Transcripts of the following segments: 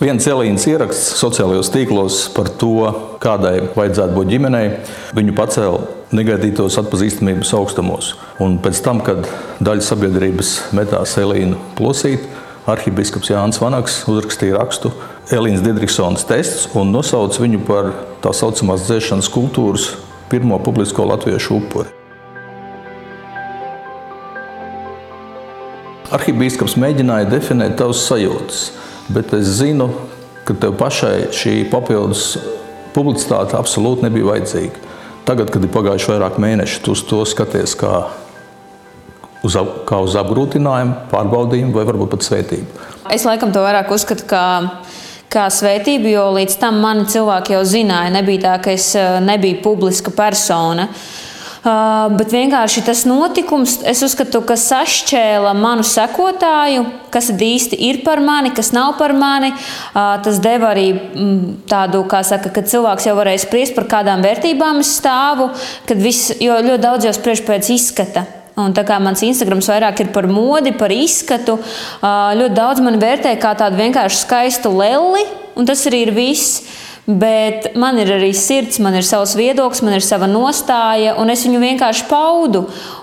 Viens Elīnas ieraksts sociālajos tīklos par to, kādai vajadzētu būt ģimenei, viņu pacēla negaidītos atpazīstamības augstumos. Un pēc tam, kad daļa sabiedrības metās Elīnu plosīt, arhibīskaps Jānis Vanaks uzrakstīja rakstu Elīnas Didriksons tests un nosauca viņu par tā saucamās dzēšanas kultūras pirmo publisko latviešu upuri. Arhibīskaps mēģināja definēt tavas sajūtas bet es zinu, ka tev pašai šī papildus publicitāte absolūti nebija vajadzīga. Tagad, kad ir pagājuši vairāk mēneši, tu uz to skaties kā uz, kā uz apgrūtinājumu, pārbaudījumu vai varbūt pat svētību. Es laikam to vairāk uzskatu kā, kā svētību, jo līdz tam mani cilvēki jau zināja. Nebija tā, ka es eh, nebiju publiska persona. Uh, bet vienkārši tas notikums, es uzskatu, ka sašķēla manu sekotāju, kas īsti ir par mani, kas nav par mani. Uh, tas deva arī mm, tādu, kā saka, ka cilvēks jau varēja spriest par kādām vērtībām es stāvu, kad viss, jo ļoti daudz jau spriež pēc izskata. Un tā kā mans Instagrams vairāk ir par modi, par izskatu, uh, ļoti daudz man vērtē kā tādu vienkārši skaistu leli, un tas arī ir viss. Bet man ir arī sirds, man ir savs viedoklis, man ir sava nostāja, un es viņu vienkārši paudu.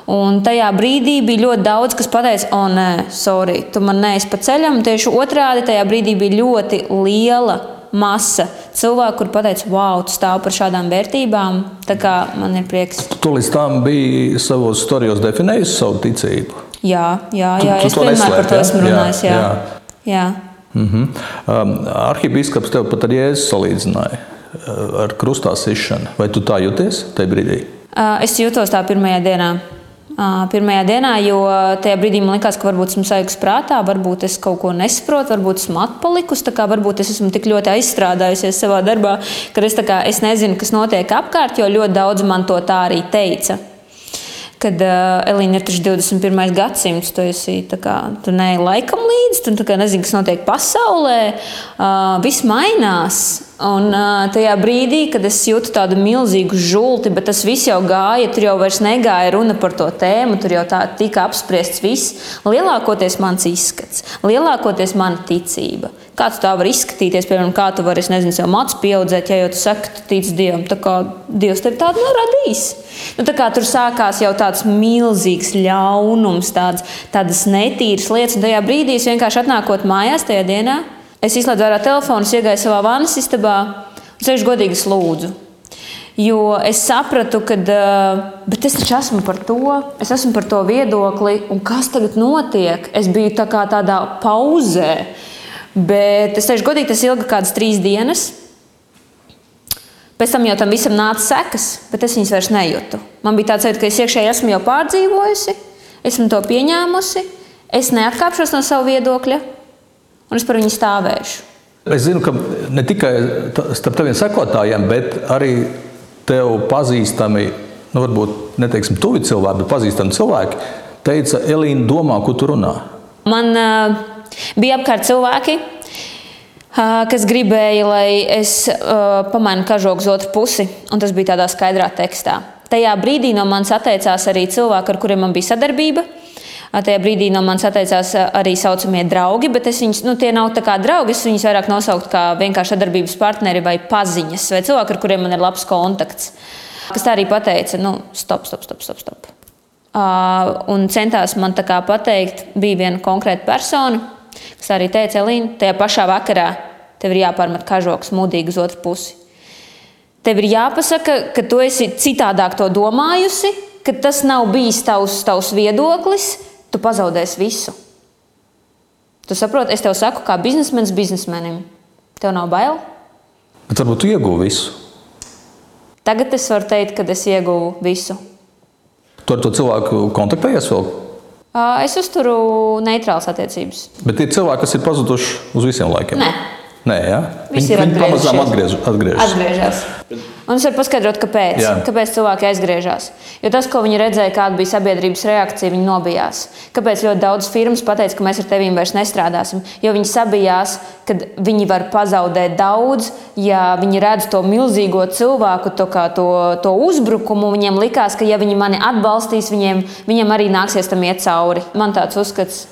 Un tajā brīdī bija ļoti daudz, kas teica, o, nē, sorry, tu man neesi pa ceļam. Tieši otrādi tajā brīdī bija ļoti liela masa cilvēku, kur pateica, wow, tu stāv par šādām vērtībām. Tā kā man ir prieks. Tu līdz tam biji savos storijos definējusi savu ticību. Jā, jā, jā. Tu, tu es vienmēr neslēp, par to esmu runājis. Jā, jā. jā. jā. Mm -hmm. um, Arhibīskaps tev pat ar jēzu salīdzināja uh, ar krustā sišanu. Vai tu tā jūties tajā brīdī? Uh, es jūtos tā pirmajā dienā. Uh, pirmajā dienā, jo tajā brīdī man liekas, ka varbūt esmu sajūgs prātā, varbūt es kaut ko nesaprotu, varbūt esmu atpalikusi, varbūt es esmu tik ļoti aizstrādājusies savā darbā, ka es, kā, es nezinu, kas notiek apkārt, jo ļoti daudz man to tā arī teica kad uh, Elīna ir 21. gadsimts, tu esi kā, tu ne laikam līdzi, tu nezini, kas notiek pasaulē. Uh, viss mainās. Un uh, tajā brīdī, kad es jūtu tādu milzīgu žulti, bet tas viss jau gāja, tur jau negāja runa par to tēmu, tur jau tā tika apspriests viss. Lielākoties mans izskats, lielākoties mana ticība. Kā tu tā vari izskatīties, piemēram, kā tu vari, nezinu, sev mācīt, pieaudzēt, ja jau tu saki, tu tici Dievam, tā kā Dievs tevi tādu nav radījis. Nu, tā kā tur sākās jau tāds milzīgs ļaunums, tāds, tādas netīras lietas, un tajā brīdī es vienkārši atnākot mājās tajā dienā Es izslēdzu ārā telefonu, iegāju savā vannas istabā un sēžu godīgi lūdzu. Jo es sapratu, ka es taču esmu par to, es esmu par to viedokli, un kas tagad notiek? Es biju tā tādā pauzē, bet es teikšu, godīgi, tas ilga kādas trīs dienas. Pēc tam jau tam visam nāca sekas, bet es viņas vairs nejūtu. Man bija tāds sajūta, ka es iekšēji esmu jau pārdzīvojusi, esmu to pieņēmusi, es neatkāpšos no sava viedokļa, un es par viņu stāvēšu. Es zinu, ka ne tikai starp taviem sekotājiem, bet arī tev pazīstami, nu, varbūt neteiksim, tuvi cilvēki, bet pazīstami cilvēki, teica, Elīna, domā, ko tu runā. Man uh, bija apkārt cilvēki, kas gribēja, lai es pamainu kažoku uz otru pusi, un tas bija tādā skaidrā tekstā. Tajā brīdī no manis atteicās arī cilvēki, ar kuriem man bija sadarbība. Tajā brīdī no manis atteicās arī saucamie draugi, bet viņus, nu, tie nav tā kā draugi. Es viņus vairāk nosauktu kā vienkārši sadarbības partneri vai paziņas, vai cilvēki, ar kuriem man ir labs kontakts. Kas tā arī pateica, nu, stop, stop, stop. stop, stop. Uh, un centās man tā kā pateikt, bija viena konkrēta persona, kas arī teica, Elīna, tajā pašā vakarā tev ir jāpārmet kažoks mudīgi uz otru pusi. Tev ir jāpasaka, ka tu esi citādāk to domājusi, ka tas nav bijis tavs, tavs viedoklis, tu pazaudēsi visu. Tu saproti, es tev saku, kā biznesmenis biznesmenim. Tev nav bail? Bet varbūt tu ieguvi visu. Tagad es varu teikt, ka es ieguvu visu. Tu ar to cilvēku kontaktējies vēl? Es uzturu neitrālas attiecības. Bet ir cilvēki, kas ir pazuduši uz visiem laikiem. Nē, Nē ja? Visi viņi, viņi pamazām atgriež, atgriežas. atgriežas. Un es varu paskaidrot, kāpēc. Jā. Kāpēc cilvēki aizgriežas? Jo tas, ko viņi redzēja, kāda bija sabiedrības reakcija, viņi nobijās. Kāpēc ļoti daudz firmas pateica, ka mēs ar tevīm vairs nestrādāsim? Jo viņi sabijās, ka viņi var pazaudēt daudz, ja viņi redz to milzīgo cilvēku, to, to, to uzbrukumu. Viņiem likās, ka ja viņi mani atbalstīs, viņiem, viņiem arī nāksies tam iet cauri. Man tāds uzskats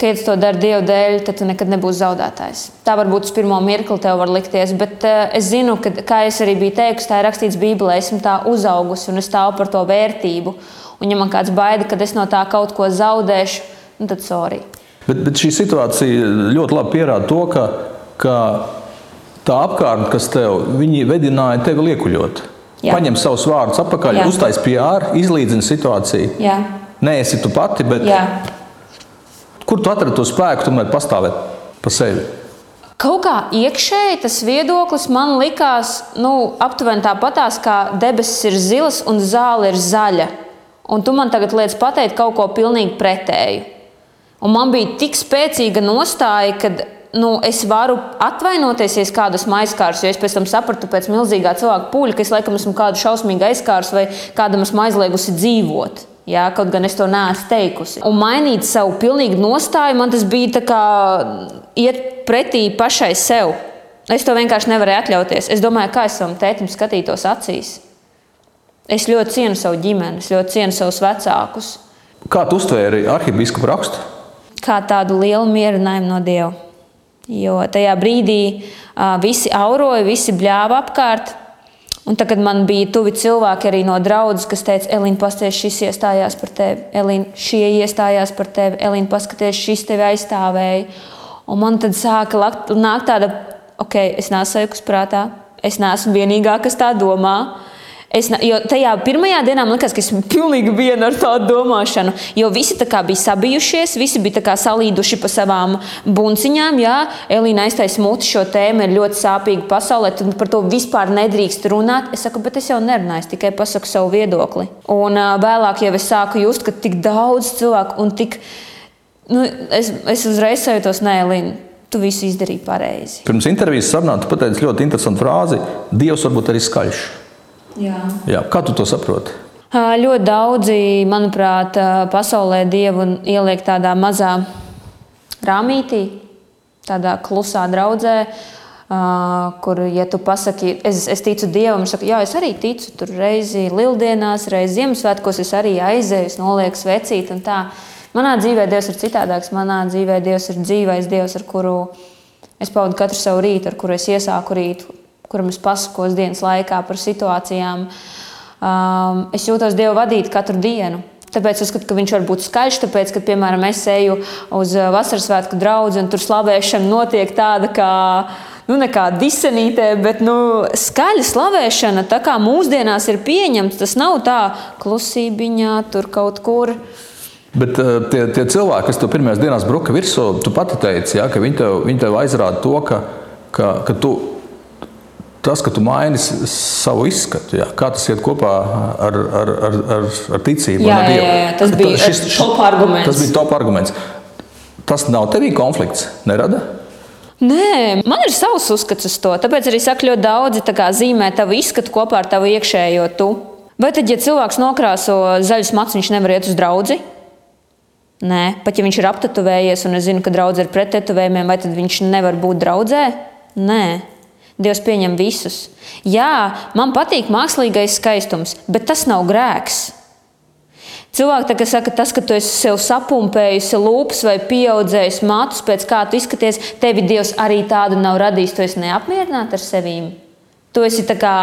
ka, ja tu to dari Dieva dēļ, tad tu nekad nebūsi zaudētājs. Tā varbūt uz pirmo mirkli tev var likties, bet uh, es zinu, ka, kā es arī biju teikusi, tā ir rakstīts Bībelē, esmu tā uzaugusi un es stāvu par to vērtību. Un, ja man kāds baida, ka es no tā kaut ko zaudēšu, nu, tad sorry. Bet, bet šī situācija ļoti labi pierāda to, ka, ka tā apkārtne, kas tev vedināja tevi liekuļot. Jā. Paņem savus vārdus atpakaļ, uztais PR, izlīdzina situāciju. Jā. Nē, esi tu pati, bet Jā. Kur tu atradi to spēku, tomēr pastāvēt pa sevi? Kaut kā iekšēji tas viedoklis man likās nu, aptuveni tāpatās, kā debesis ir zilas un zāle ir zaļa. Un tu man tagad liec pateikt kaut ko pilnīgi pretēju. Un man bija tik spēcīga nostāja, ka nu, es varu atvainoties, ja es kādu esmu aizskārs, jo es pēc tam sapratu pēc milzīgā cilvēka pūļa, ka es laikam esmu kādu šausmīgu aizskārs vai kādam esmu aizliegusi dzīvot. Jā, kaut gan es to neesmu teikusi. Un mainīt savu pilnīgu nostāju, man tas bija kā iet pretī pašai sev. Es to vienkārši nevarēju atļauties. Es domāju, kā es savam tētim skatītos acīs. Es ļoti cienu savu ģimeni, es ļoti cienu savus vecākus. Kā tu uztvēri arhibīskapu rakstu? Kā tādu lielu mierinājumu no Dieva. Jo tajā brīdī uh, visi auroja, visi bļāva apkārt. Un tad, kad man bija tuvi cilvēki arī no draudzes, kas teica, Elīna, pasties, šis iestājās par tevi, Elīna, šie iestājās par tevi, Elīna, paskaties, šis tevi aizstāvēja. Un man tad sāka nākt tāda, ok, es neesmu sajūta prātā, es neesmu vienīgā, kas tā domā. Es, jo tajā pirmajā dienā man liekas, ka esmu pilnīgi viena ar tādu domāšanu. Jo visi bija sabijušies, visi bija salīduši pa savām bunciņām. Jā, Elīna aiztaisa muti šo tēmu, ir ļoti sāpīga pasaulē. Tad par to vispār nedrīkst runāt. Es saku, bet es jau nerunāju, es tikai pasaku savu viedokli. Un uh, vēlāk jau es sāku just, ka tik daudz cilvēku un tik. Nu, es, es uzreiz sajūtos, nē, Elīna, tu visu izdarīji pareizi. Pirms intervijas sarunā tu pateici ļoti interesantu frāzi: Dievs varbūt arī skaļš. Jā. Jā. Kā tu to saproti? Ļoti daudzi, manuprāt, pasaulē dievu ieliek tādā mazā rāmītī, tādā klusā draudzē. Kur, ja tu pasaki, es, es ticu Dievam, viņš saka, jā, es arī ticu. Tur reizi Lieldienās, reizi Ziemassvētkos es arī aizēju, es nolieku svecīt. Manā dzīvē Dievs ir citādāks. Manā dzīvē Dievs ir dzīvais Dievs, ar kuru es pavadu katru savu rītu, ar kuru es iesāku rītu, kuram es pasakos dienas laikā par situācijām. Um, es jūtos Dievu vadīt katru dienu. Tāpēc es uzskatu, ka viņš var būt skaļš. Tāpēc, kad, piemēram, es eju uz uh, vasaras svētku draugu, un tur slavēšana notiek tāda kā. Nu, nekā disenītē, bet nu, skaļa slavēšana, tā kā mūsdienās ir pieņemta, tas nav tā klusībiņā, tur kaut kur. Bet uh, tie, tie cilvēki, kas tev pirmajās dienās bruka virsū, tu pati teici, ja, ka viņi tev, viņi tev aizrāda to, ka, ka, ka tu tas, ka tu maini savu izskatu, jā, kā tas iet kopā ar, ar, ar, ar, ar ticību. Jā, jā, jā, tas bija šis, šis, top arguments. Tas bija top arguments. Tas nav tevī konflikts, nerada? Nē, man ir savs uzskats uz to. Tāpēc arī saka, ļoti daudzi zīmē tavu izskatu kopā ar tavu iekšējo tu. Vai tad, ja cilvēks nokrāso zaļus matus, viņš nevar iet uz draugu? Nē, pat ja viņš ir aptetovējies un es zinu, ka draugs ir pret tetovējumiem, vai tad viņš nevar būt draudzē? Nē, Dievs pieņem visus. Jā, man patīk mākslīgais skaistums, bet tas nav grēks. Cilvēki tā, saka, tas, ka tu esi sev sapumpējusi lūpas vai pieaudzējis matus, pēc kā tu izskaties, tevi Dievs arī tādu nav radījis. Tu esi neapmierināts ar sevi. Tu esi tā kā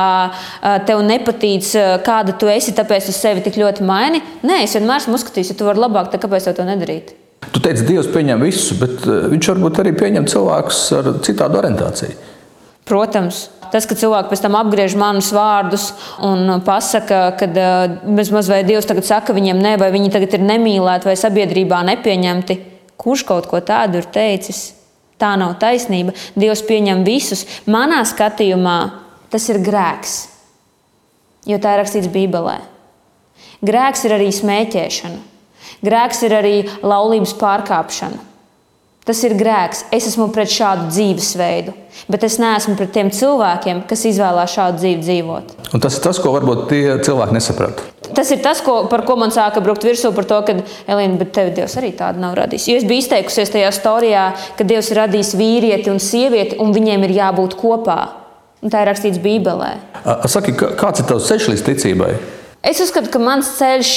tev nepatīk, kāda tu esi, tāpēc tu sevi tik ļoti maini. Nē, es vienmēr esmu uzskatījis, ja tu vari labāk, tad kāpēc to nedarīt? Tu teici, Dievs pieņem visu, bet viņš varbūt arī pieņem cilvēkus ar citādu orientāciju. Protams, tas, ka cilvēki pēc tam apgriež manus vārdus un pasaka, ka bezmaz vai Dievs tagad saka viņiem nē, vai viņi tagad ir nemīlēti vai sabiedrībā nepieņemti, kurš kaut ko tādu ir teicis? Tā nav taisnība. Dievs pieņem visus. Manā skatījumā tas ir grēks, jo tā ir rakstīts Bībelē. Grēks ir arī smēķēšana, grēks ir arī laulības pārkāpšana. Tas ir grēks. Es esmu pret šādu dzīvesveidu, bet es neesmu pret tiem cilvēkiem, kas izvēlās šādu dzīvi dzīvot. Un tas ir tas, ko varbūt tie cilvēki nesaprata. Tas ir tas, ko, par ko man sāka brukt virsū, par to, ka Elīna, bet tev Dievs arī tādu nav radījis. Jo es biju izteikusies tajā storijā, ka Dievs ir radījis vīrieti un sievieti, un viņiem ir jābūt kopā. Un tā ir rakstīts Bībelē. Saki, kāds ir tavs ceļš līdz ticībai? Es uzskatu, ka mans ceļš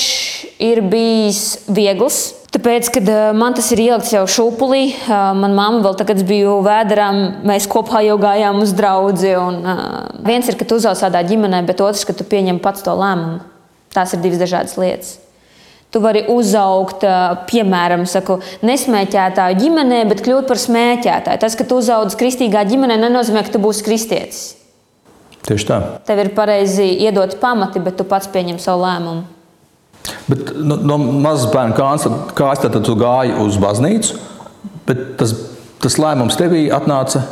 ir bijis viegls. Tāpēc, kad uh, man tas ir ielikts jau šūpulī, uh, manā mamā vēl tagad bija vēdā, mēs kopā jau gājām uz draugu. Uh, viens ir, ka tu uzaugs tādā ģimenē, bet otrs, ka tu pieņem pats to lēmumu. Tās ir divas dažādas lietas. Tu vari uzaugt, piemēram, saku, nesmēķētāju ģimenē, bet kļūt par smēķētāju. Tas, ka tu uzaugsi kristīgā ģimenē, nenozīmē, ka tu būsi kristietis. Tieši tā. Tev ir pareizi iedot pamati, bet tu pats pieņem savu lēmumu. Bet no, no mazas bērna kājas tad tu gāji uz baznīcu, bet tas, tas lēmums tevī atnāca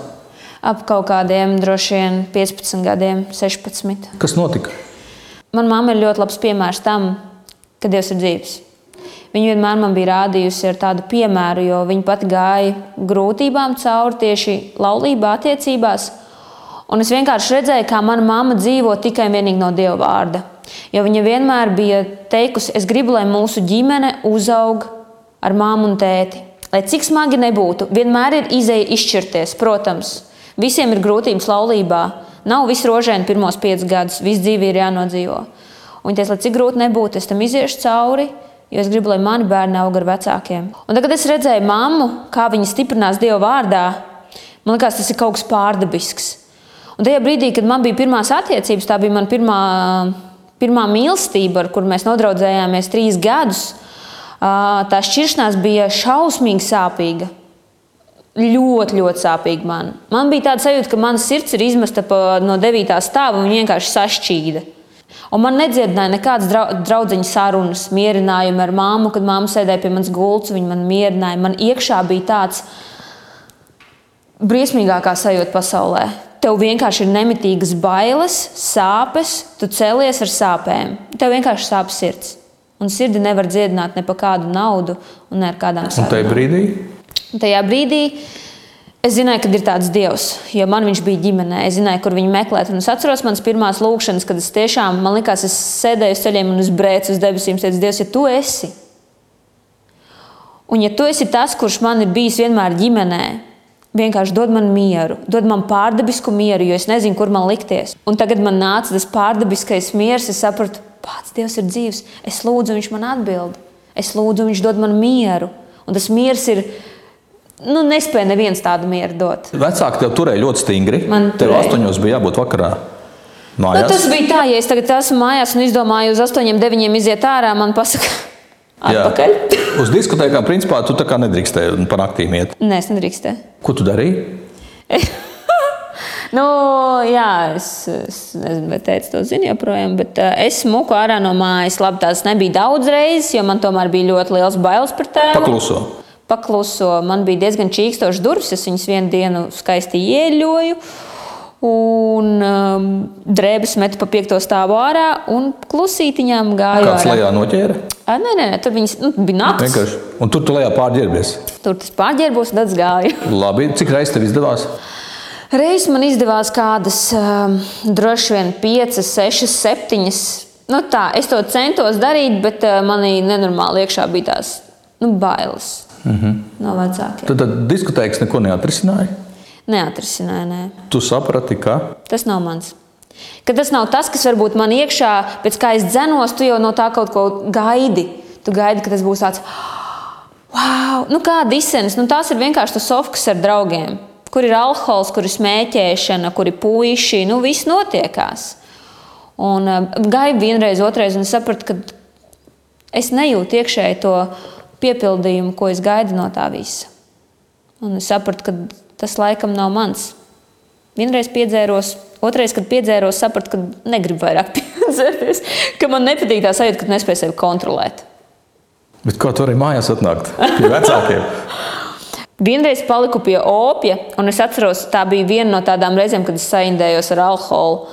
ap kaut kādiem droši vien 15 gadiem, 16. Kas notika? Manā mamma ir ļoti labs piemērs tam, ka Dievs ir dzīves. Viņa vienmēr man bija rādījusi ar tādu piemēru, jo viņa pati gāja grūtībām cauri tieši laulībā, attiecībās. Un es vienkārši redzēju, kā mana mamma dzīvo tikai un vienīgi no Dieva vārda. Jo viņa vienmēr bija teikusi, es gribu, lai mūsu ģimene uzaug ar māmu un tēti. Lai cik smagi nebūtu, vienmēr ir izēja izšķirties. Protams, visiem ir grūtības laulībā. Nav viss rožēni pirmos piecus gadus, viss dzīve ir jānodzīvo. Un teica, lai cik grūti nebūtu, es tam iziešu cauri, jo es gribu, lai mani bērni aug ar vecākiem. Un tad, kad es redzēju mammu, kā viņa stiprinās Dieva vārdā, man liekas, tas ir kaut kas pārdabisks. Un tajā brīdī, kad man bija pirmās attiecības, tā bija mana pirmā, pirmā mīlestība, ar kuru mēs nodraudzējāmies trīs gadus. Tā šķiršanās bija šausmīgi sāpīga. Ļoti, ļoti sāpīga man. Man bija tāda sajūta, ka mana sirds ir izmesta no 9. stāva un vienkārši sašķīda. Un man nedziedināja nekādas draudziņu sarunas, mierinājumu ar māmu, kad māma sēdēja pie manas gultas. Viņa man mierināja. Man iekšā bija tāds briesmīgākā sajūta pasaulē. Tev vienkārši ir nemitīgas bailes, sāpes, tu cēlies ar sāpēm. Tev vienkārši sāp sirds. Un sirdi nevar dziedināt ne par kādu naudu un ne ar kādām sarunām. Un tajā brīdī? Tajā brīdī Es zināju, ka ir tāds dievs, jo man viņš bija ģimenē. Es zināju, kur viņu meklēt. Un es atceros manas pirmās lūkšanas, kad es tiešām, man liekas, es sēdēju uz ceļiem un uz brēcu uz debesīm. Es teicu, Dievs, ja tu esi, un ja tu esi tas, kurš man ir bijis vienmēr ģimenē, vienkārši dod man mieru, dod man pārdabisku mieru, jo es nezinu, kur man likties. Un tagad man nāca tas pārdabiskais miers, es sapratu, pats Dievs ir dzīves. Es lūdzu, viņš man atbild. Es lūdzu, viņš dod man mieru. Un tas miers ir Nu, nespēja neviens tādu mieru dot. Vecāki tev turēja ļoti stingri. Man tev astoņos bija jābūt vakarā. Mājās. Nu, tas bija tā, ja es tagad esmu mājās un izdomāju uz astoņiem, deviņiem iziet ārā, man pasaka, atpakaļ. Jā. Uz diskotēkām, principā, tu tā kā nedrīkstēji pa naktīm iet. Nē, es nedrīkstēju. Ko tu darīji? nu, jā, es, es nezinu, vai teicu to zinu joprojām, bet uh, es smuku ārā no mājas. Labi, tās nebija daudz reizes, jo man tomēr bija ļoti liels bailes par tēvu. Pakluso pakluso. Man bija diezgan čīkstošs durvis, es viņas vienu dienu skaisti ieļoju. Un um, drēbes metu pa piekto stāvu ārā un klusītiņām gāju. Kāds ārā. lejā noķēra? A, nē, nē, tur viņas nu, bija naktis. Vienkārši. Un tur tu lejā pārģērbies? Tur tas pārģērbos un tad gāju. Labi, cik reizes tev izdevās? Reizes man izdevās kādas um, droši vien piecas, sešas, septiņas. Nu, tā, es to centos darīt, bet uh, manī nenormāli iekšā bija tās nu, bailes. Mm -hmm. no vecākiem. Tad, tad diskotēks neko neatrisināja? Neatrisināja, nē. Tu saprati, ka tas nav mans. Ka tas nav tas, kas varbūt man iekšā, pēc kā es dzenos, tu jau no tā kaut ko gaidi. Tu gaidi, ka tas būs tāds, wow, nu kā disenis. Nu, tās ir vienkārši tas sofkas ar draugiem, kur ir alkohols, kur ir smēķēšana, kur ir puiši. Nu, viss notiekās. Un uh, gāju vienreiz, otrreiz, un sapratu, ka es nejūtu iekšēji to piepildījumu, ko es gaidu no tā visa. Un es sapratu, ka tas laikam nav mans. Vienreiz piedzēros, otrreiz, kad piedzēros, sapratu, ka negribu vairāk piedzerties, ka man nepatīk tā sajūta, ka nespēju sevi kontrolēt. Bet kā tu vari mājās atnākt pie vecākiem? Vienreiz paliku pie opija, un es atceros, tā bija viena no tādām reizēm, kad es saindējos ar alkoholu.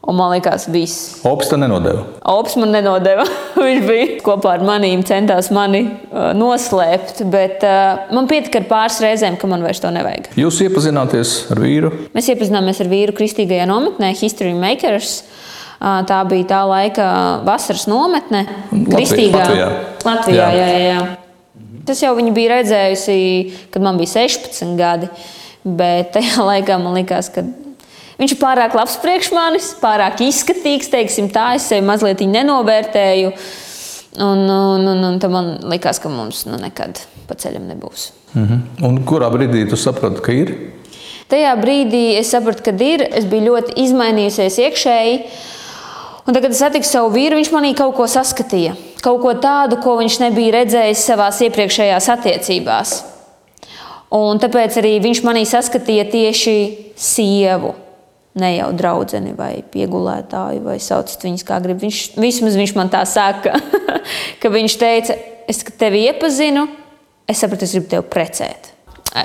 Un man liekas, viss. Ops, tā nenodeva. Ops man nenodeva. Viņš bija kopā ar maniem, centās mani uh, noslēpt. Bet uh, man pietika ar pāris reizēm, ka man vairs to nevajag. Jūs iepazināties ar vīru? Mēs iepazināmies ar vīru kristīgajā nometnē, History Makers. Uh, tā bija tā laika vasaras nometne. Kristīgā Latvijā. Latvijā jā. Jā, jā, jā. Tas jau viņa bija redzējusi, kad man bija 16 gadi. Bet tajā laikā man likās, ka Viņš ir pārāk labs priekš manis, pārāk izskatīgs, teiksim tā, es sevi mazliet nenovērtēju. Un, un, un, un tad man likās, ka mums nu, nekad pa ceļam nebūs. Mm -hmm. Un kurā brīdī tu saprati, ka ir? Tajā brīdī es sapratu, ka ir. Es biju ļoti izmainījusies iekšēji. Un tagad, kad es satiku savu vīru, viņš manī kaut ko saskatīja. Kaut ko tādu, ko viņš nebija redzējis savā iepriekšējās attiecībās. Un tāpēc arī viņš manī saskatīja tieši sievu ne jau draudzeni vai piegulētāju, vai saucat viņus kā grib. Viņš, vismaz viņš man tā saka, ka viņš teica, es tevi iepazinu, es sapratu, es gribu tevi precēt.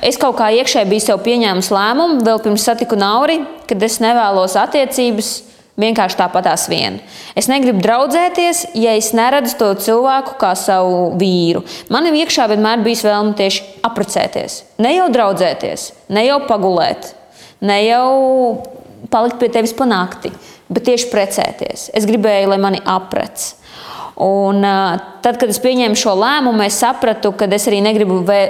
Es kaut kā iekšēji biju sev pieņēmis lēmumu, vēl pirms satiku Nauri, kad es nevēlos attiecības vienkārši tāpatās vien. Es negribu draudzēties, ja es neredzu to cilvēku kā savu vīru. Manam iekšā vienmēr bijis vēlme tieši apprecēties. Ne jau draudzēties, ne jau pagulēt, ne jau palikt pie tevis pa nakti, bet tieši precēties. Es gribēju, lai mani aprec. Un, tad, kad es pieņēmu šo lēmumu, es sapratu, ka es arī negribu vē,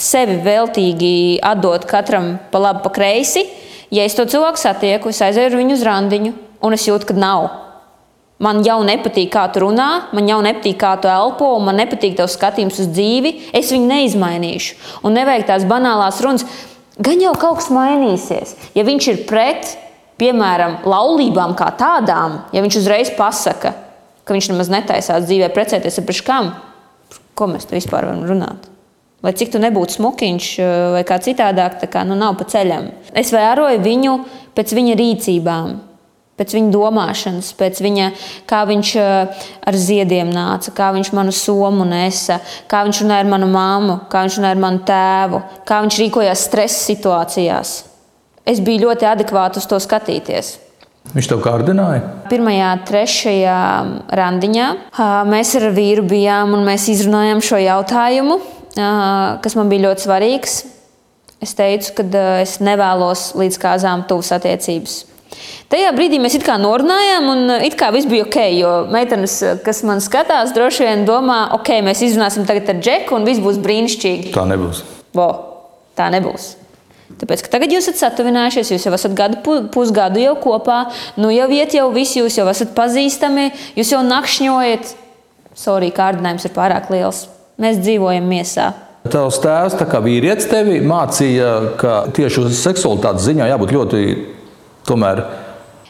sevi veltīgi atdot katram pa labi, pa kreisi. Ja es to cilvēku satieku, es aizēju ar viņu uz randiņu, un es jūtu, ka nav. Man jau nepatīk, kā tu runā, man jau nepatīk, kā tu elpo, un man nepatīk tavs skatījums uz dzīvi. Es viņu neizmainīšu. Un nevajag tās banālās runas. Gan jau kaut kas mainīsies. Ja viņš ir pret, piemēram, laulībām kā tādām, ja viņš uzreiz pasaka, ka viņš nemaz netaisās dzīvē precēties ar priekškām, ko mēs te vispār varam runāt? Lai cik tu nebūtu smukiņš eh, vai kā citādāk, tā kā nu, nav pa ceļam. Es vēroju viņu pēc viņa rīcībām, pēc viņa domāšanas, pēc viņa, kā viņš eh, ar ziediem nāca, kā viņš manu somu nesa, kā viņš runāja ar manu māmu, kā viņš runāja ar manu tēvu, kā viņš rīkojās stresa situācijās es biju ļoti adekvāti uz to skatīties. Viņš tev kārdināja? Pirmajā, trešajā randiņā mēs ar vīru bijām un mēs izrunājām šo jautājumu, kas man bija ļoti svarīgs. Es teicu, ka es nevēlos līdz kāzām tuvas attiecības. Tajā brīdī mēs it kā norunājām, un it kā viss bija ok. Jo meitenes, kas man skatās, droši vien domā, ok, mēs izrunāsim tagad ar Džeku, un viss būs brīnišķīgi. Tā nebūs. Vo, tā nebūs. Tāpēc, ka tagad jūs esat satuvinājušies, jūs jau esat gadu, pusgadu jau kopā, nu jau iet jau visi, jūs jau esat pazīstami, jūs jau nakšņojat. Sorry, kārdinājums ir pārāk liels. Mēs dzīvojam miesā. Tavs tēvs, kā vīrietis, tevi mācīja, ka tieši uz seksualitātes ziņā jābūt ļoti tomēr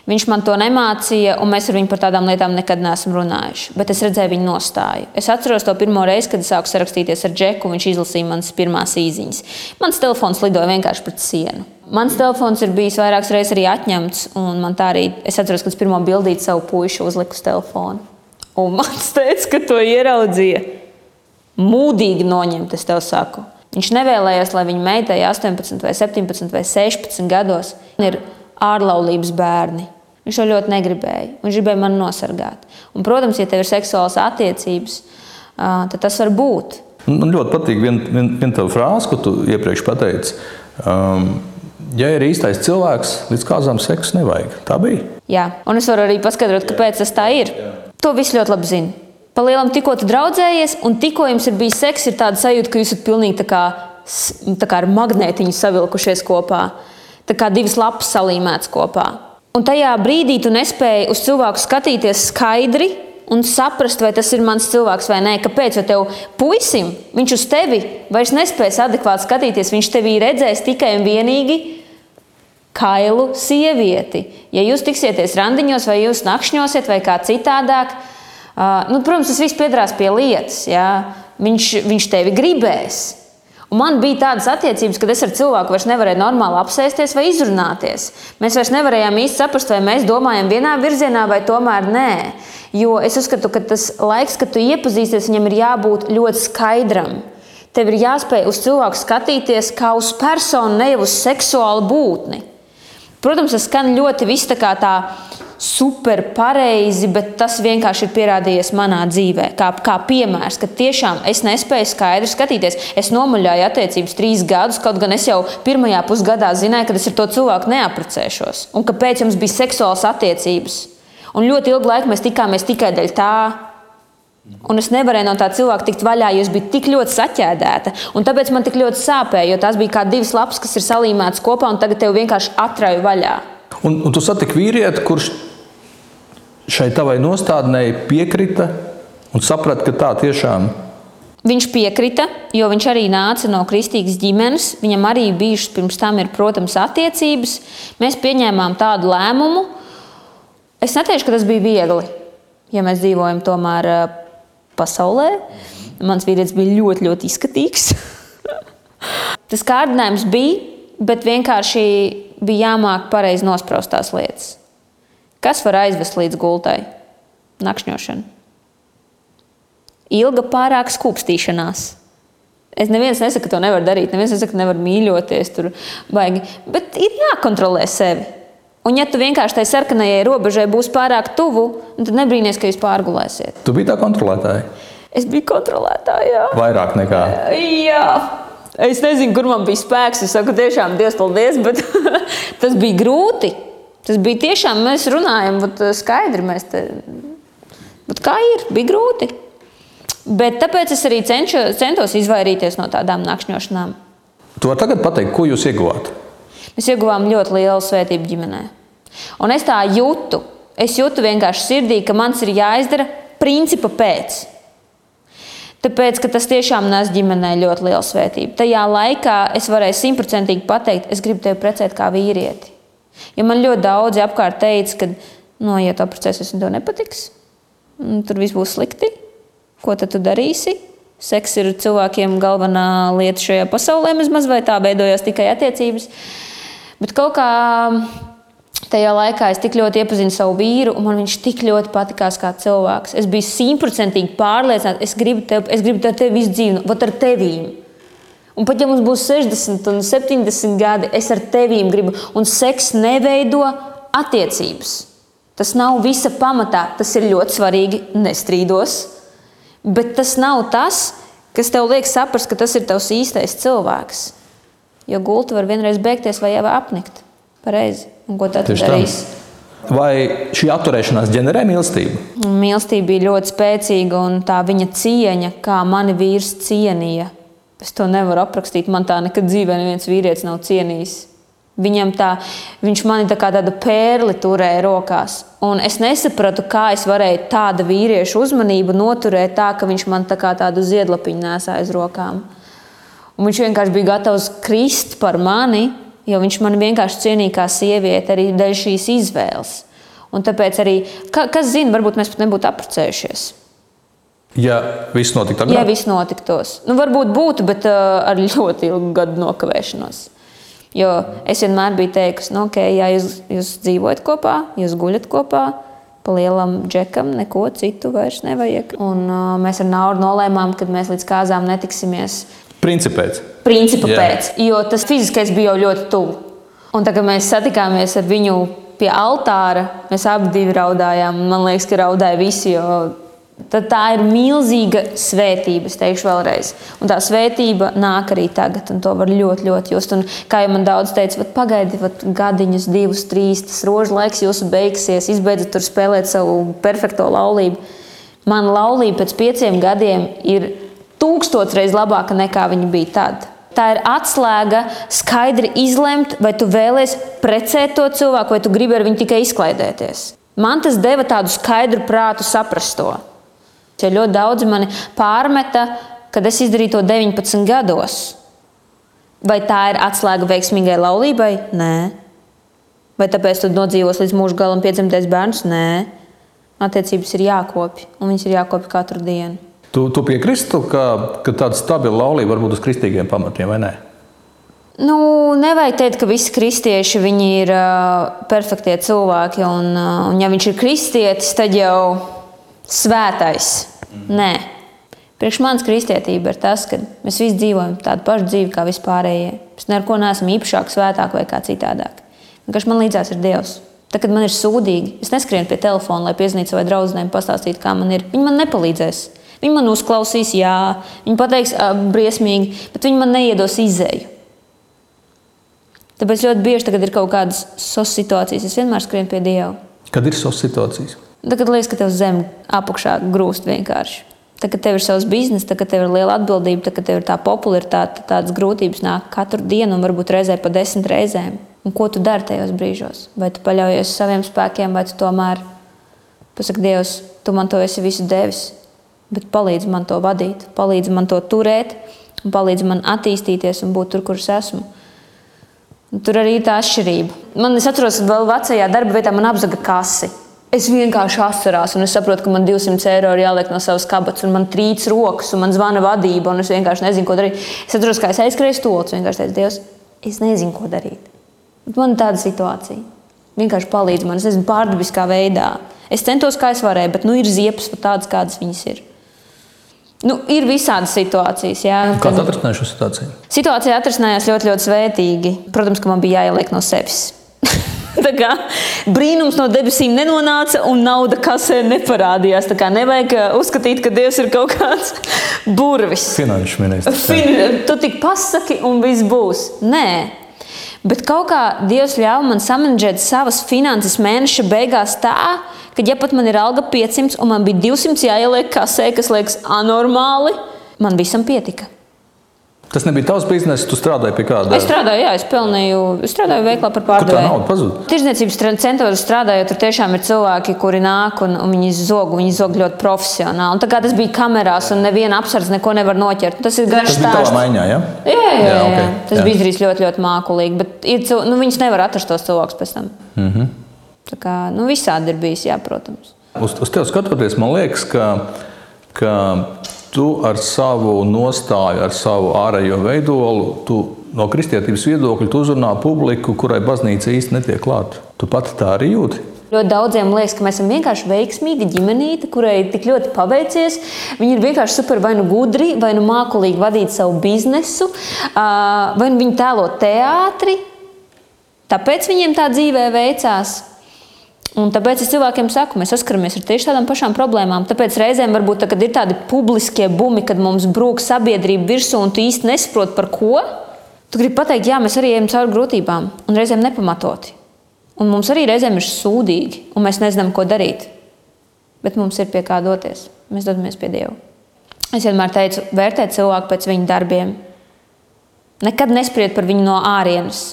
Viņš man to nemācīja, un mēs ar viņu par tādām lietām nekad neesam runājuši. Bet es redzēju viņa nostāju. Es atceros to pirmo reizi, kad es sāku sarakstīties ar Džeku. Viņš izlasīja manas pirmās īsiņas. Mans telefons lidoja vienkārši pret sienu. Mans telefons ir bijis vairākas reizes arī atņemts, un man tā arī es atceros, ka es pirmo bildīti savu puiku uzliku uz telefonu. Un man teica, ka to ieraudzīja. Mūdīgi noņemt, es tev saku. Viņš nevēlējās, lai viņa meitai 18, vai 17 vai 16 gados ir ārlaulības bērni. Viņš to ļoti negribēja. Viņš gribēja mani nosargāt. Un, protams, ja tev ir seksuāls attiecības, tad tas var būt. Man ļoti patīk viena vien, vien tā frāze, ko tu iepriekš pateici. Um, ja ir īstais cilvēks, līdz kādam seksu nevajag. Tā bija. Jā, un es varu arī paskaidrot, kāpēc tas tā ir. To viss ļoti labi zina. Palielam, tikko tu draudzējies, un tikko jums ir bijis seks, ir tāda sajūta, ka jūs esat pilnīgi tā kā, tā kā ar magnētiņu savilkušies kopā tā kā divas lapas salīmētas kopā. Un tajā brīdī tu nespēji uz cilvēku skatīties skaidri un saprast, vai tas ir mans cilvēks vai nē. Kāpēc? Jo tev puisim, viņš uz tevi vairs nespēs adekvāti skatīties. Viņš tevī redzēs tikai un vienīgi kailu sievieti. Ja jūs tiksieties randiņos, vai jūs nakšņosiet, vai kā citādāk, nu, protams, tas viss piedarās pie lietas. Jā. Viņš, viņš tevi gribēs. Un man bija tādas attiecības, kad es ar cilvēku vairs nevarēju normāli apsēsties vai izrunāties. Mēs vairs nevarējām īsti saprast, vai mēs domājam vienā virzienā, vai tomēr nē. Jo es uzskatu, ka tas laiks, kad tu iepazīsties, viņam ir jābūt ļoti skaidram. Tev ir jāspēj uz cilvēku skatīties kā uz personu, ne jau uz seksuālu būtni. Protams, tas skan ļoti viss tā kā tā super pareizi, bet tas vienkārši ir pierādījies manā dzīvē. Kā, kā piemērs, ka tiešām es nespēju skaidri skatīties. Es nomuļāju attiecības trīs gadus, kaut gan es jau pirmajā pusgadā zināju, ka es ar to cilvēku neaprecēšos. Un kāpēc mums bija seksuāls attiecības? Un ļoti ilgu laiku mēs tikāmies tikai dēļ tā. Un es nevarēju no tā cilvēka tikt vaļā, jo es biju tik ļoti saķēdēta. Un tāpēc man tik ļoti sāpēja, jo tās bija kā divas lapas, kas ir salīmētas kopā, un tagad tev vienkārši atrauj vaļā. Un, un tu satiki vīrieti, kurš šai tavai nostādnei piekrita un saprata, ka tā tiešām ir. Viņš piekrita, jo viņš arī nāca no kristīgas ģimenes. Viņam arī bijušas pirms tam, ir, protams, attiecības. Mēs pieņēmām tādu lēmumu. Es neteikšu, ka tas bija viegli, ja mēs dzīvojam tomēr eh, pasaulē. Mans vīrietis bija ļoti, ļoti izskatīgs. tas kārdinājums bija, bet vienkārši bija jāmāk pareizi nospraust tās lietas. Kas var aizvest līdz gultai? Nakšņošana ilga pārāk skūpstīšanās. Es neviens nesaka, ka to nevar darīt. Neviens nesaka, ka nevar mīļoties tur baigi. Bet ir jākontrolē sevi. Un, ja tu vienkārši tai sarkanajai robežai būsi pārāk tuvu, tad nebrīnīties, ka jūs pārgulēsiet. Tu biji tā kontrolētāja. Es biju kontrolētāja. Vairāk nekā. Jā. Es nezinu, kur man bija spēks. Es saku, tiešām, Dievs, paldies, bet tas bija grūti. Tas bija tiešām, mēs runājam, bet skaidri mēs te. Bet kā ir? Bija grūti. Bet tāpēc es arī cenšu, centos izvairīties no tādām nakšņošanām. Tu vari tagad pateikt, ko jūs ieguvāt? Mēs ieguvām ļoti lielu svētību ģimenē. Un es tā jūtu. Es jūtu vienkārši sirdī, ka mans ir jāizdara principa pēc. Tāpēc, ka tas tiešām nes ģimenē ļoti lielu svētību. Tajā laikā es varēju simtprocentīgi pateikt, es gribu tevi precēt kā vīrieti. Jo man ļoti daudzi apkārt teica, ka, no, ja tu apprecēsies, un tev nepatiks, tur viss būs slikti. Ko tad tu darīsi? Seks ir cilvēkiem galvenā lieta šajā pasaulē, vismaz vai tā veidojās tikai attiecības. Bet kaut kā tajā laikā es tik ļoti iepazinu savu vīru, un man viņš tik ļoti patikās kā cilvēks. Es biju simtprocentīgi pārliecināta, es gribu tevi, es gribu tevi visu dzīvi, vat ar tevīm. Un pat ja mums būs 60 un 70 gadi, es ar tevīm gribu, un seks neveido attiecības. Tas nav visa pamatā, tas ir ļoti svarīgi, nestrīdos. Bet tas nav tas, kas tev liek saprast, ka tas ir tavs īstais cilvēks. Jo gulta var vienreiz beigties vai jau apnikt. Pareizi. Un ko tad darīs? Vai šī atturēšanās ģenerē mīlestību? Mīlestība bija ļoti spēcīga, un tā viņa cieņa, kā mani vīrs cienīja. Es to nevaru aprakstīt. Man tā nekad dzīvē neviens vīrietis nav cienījis. Viņam tā, viņš mani tā kā tādu pērli turēja rokās. Un es nesapratu, kā es varēju tādu vīriešu uzmanību noturēt tā, ka viņš man tā kā tādu ziedlapiņu nesā aiz rokām. Un viņš vienkārši bija gatavs krist par mani, jo viņš man vienkārši cienīja kā sievieti arī dēļ šīs izvēles. Un tāpēc arī, ka, kas zina, varbūt mēs pat nebūtu apprecējušies. Ja viss notiktu agrāk? Ja viss notiktos. Nu, varbūt būtu, bet uh, ar ļoti ilgu gadu nokavēšanos. Jo es vienmēr biju teikusi, nu, ok, ja jūs, jūs dzīvojat kopā, jūs guļat kopā, pa lielam džekam neko citu vairs nevajag. Un, uh, mēs ar Nauru nolēmām, ka mēs līdz kāzām netiksimies. Principā pēc. Principa Jā. pēc, jo tas fiziskais bija jau ļoti tuvu. Un tagad mēs satikāmies ar viņu pie altāra. Mēs abi raudājām. Man liekas, ka raudāja visi, jo tad tā ir milzīga svētība. Es teikšu vēlreiz. Un tā svētība nāk arī tagad, un to var ļoti, ļoti just. Un, kā jau man daudz teica, pagaidiet, gadiņus, divus, trīs, tas rožu laiks jūsu beigsies, izbeidzat tur spēlēt savu perfekto laulību. Mana laulība pēc pieciem gadiem ir tūkstoš reizes labāka nekā viņa bija tad. Tā ir atslēga skaidri izlemt, vai tu vēlēsies precēt to cilvēku, vai tu gribi ar viņu tikai izklaidēties. Man tas deva tādu skaidru prātu saprast to. Ja ļoti daudzi mani pārmeta, kad es izdarīju to 19 gados. Vai tā ir atslēga veiksmīgai laulībai? Nē. Vai tāpēc tu nodzīvos līdz mūža galam piedzimtais bērns? Nē. Attiecības ir jākopja, un viņas ir jākopja katru dienu. Tu, tu piekrīsti, ka, ka tāda stabila laulība var būt uz kristīgiem pamatiem, vai ne? Nu, nevajag teikt, ka visi kristieši ir uh, perfektie cilvēki. Un, uh, un ja viņš ir kristietis, tad jau svētais. Nē. Priekš manis kristietība ir tas, ka mēs visi dzīvojam tādu pašu dzīvi kā vispārējie. Mēs neko neesam īpašāk, svētāk vai kā citādāk. Vienkārši man līdzās ir Dievs. Tad, kad man ir sūdīgi, es neskrienu pie telefona, lai piezīmētu savai draudzenei, pastāstītu, kā man ir. Viņi man nepalīdzēs. Viņi man uzklausīs, jā, viņi pateiks, briesmīgi, bet viņi man neiedos izēju. Tāpēc ļoti bieži, kad ir kaut kādas sos situācijas, es vienmēr skrienu pie Dieva. Kad ir sos situācijas? Tagad liekas, ka tev zem apakšā grūst vienkārši. Tagad tev ir savs bizness, tagad tev ir liela atbildība, tagad tev ir tā popularitāte, tādas grūtības nāk katru dienu un varbūt reizē pa desmit reizēm. Un ko tu dari tajos brīžos? Vai tu paļaujies uz saviem spēkiem, vai tu tomēr pasaki, Dievs, tu man to esi visu devis, bet palīdzi man to vadīt, palīdzi man to turēt, un palīdzi man attīstīties un būt tur, kur es esmu. Un tur arī ir tā atšķirība. Man, es atceros, ka vēl vecajā darba vietā man apzaga kasi. Es vienkārši asarās, un es saprotu, ka man 200 eiro ir jāliek no savas kabatas, un man trīc rokas, un man zvana vadība, un es vienkārši nezinu, ko darīt. Es atceros, kā es aizskrēju stūlus, vienkārši teicu, Dievs, es nezinu, ko darīt. Bet man ir tāda situācija. Vienkārši palīdz man, es nezinu, pārdabiskā veidā. Es centos, kā es varēju, bet nu, ir ziepes tādas, kādas viņas ir. Nu, ir visādas situācijas. Jā, Kā tu atrisināji šo situāciju? Situācija atrisinājās ļoti, ļoti svētīgi. Protams, ka man bija jāieliek no sevis. Kā brīnums no debesīm nenonāca un nauda kasē neparādījās. Tā kā nevajag uh, uzskatīt, ka Dievs ir kaut kāds burvis. Finanšu ministrs. Fin, tu tik pasaki, un viss būs. Nē. Bet kaut kā Dievs ļāva man samanģēt savas finanses mēneša beigās tā, ka, ja pat man ir alga 500 un man bija 200 jāieliek kasē, kas liekas anormāli, man visam pietika. Tas nebija tavs bizness, tu strādāji pie kāda. Es strādāju, jā, es pelnīju, es strādāju veiklā par Kur tā pārdevēju. nauda pazuda? Tirzniecības centros strādājot, tur tiešām ir cilvēki, kuri nāk un, un viņi zog, viņi zog ļoti profesionāli. Un tā kā tas bija kamerās, un neviena apsardz neko nevar noķert. Tas ir garš Tas bija stāsts. maiņā, ja? Jā, jā, jā, jā. ok, Tas jā. bija izdarīts ļoti, ļoti mākslīgi. Bet ir, nu, viņus nevar atrast tos cilvēkus pēc tam. Mm. -hmm. Tā kā nu, visādi ir bijis, jā, protams. Uz, uz tevi skatoties, man liekas, ka, ka tu ar savu nostāju, ar savu ārējo veidolu, tu no kristietības viedokļa uzrunā publiku, kurai baznīca īsti netiek klāta. Tu pati tā arī jūti. Ļoti daudziem liekas, ka mēs esam vienkārši veiksmīga ģimenīte, kurai tik ļoti paveicies. Viņi ir vienkārši super vai nu gudri, vai nu mākslīgi vadīt savu biznesu, vai nu viņi tēlo teātri. Tāpēc viņiem tā dzīvē veicās. Un tāpēc es cilvēkiem saku, mēs saskaramies ar tieši tādām pašām problēmām. Tāpēc reizēm varbūt tā, ir tādi publiskie bumi, kad mums brūk sabiedrība virsū un tu īsti nesaproti par ko. Tu gribi pateikt, jā, mēs arī ejam cauri grūtībām un reizēm nepamatoti. Un mums arī reizēm ir sūdīgi, un mēs nezinām, ko darīt. Bet mums ir pie kā doties. Mēs dodamies pie Dieva. Es vienmēr teicu, vērtēt cilvēku pēc viņa darbiem. Nekad nespried par viņu no ārienes.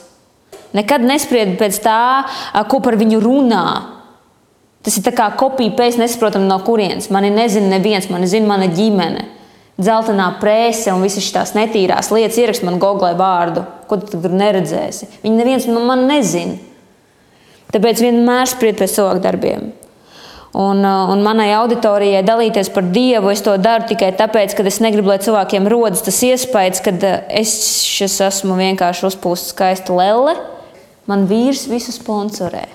Nekad nespried pēc tā, ko par viņu runā. Tas ir kā kopija pēc nesaprotam no kurienes. Mani nezina neviens, mani zina mana ģimene. Zeltainā prēse un visas šīs netīrās lietas ierakst man googlē vārdu, ko tu tur neredzēsi. Viņi neviens no man nezina. Tāpēc vienmēr spried pēc cilvēku darbiem. Un, un manai auditorijai dalīties par Dievu, es to daru tikai tāpēc, ka es negribu, lai cilvēkiem rodas tas iespējas, ka es esmu vienkārši uzpūsts skaista lele. Man vīrs visu sponsorē.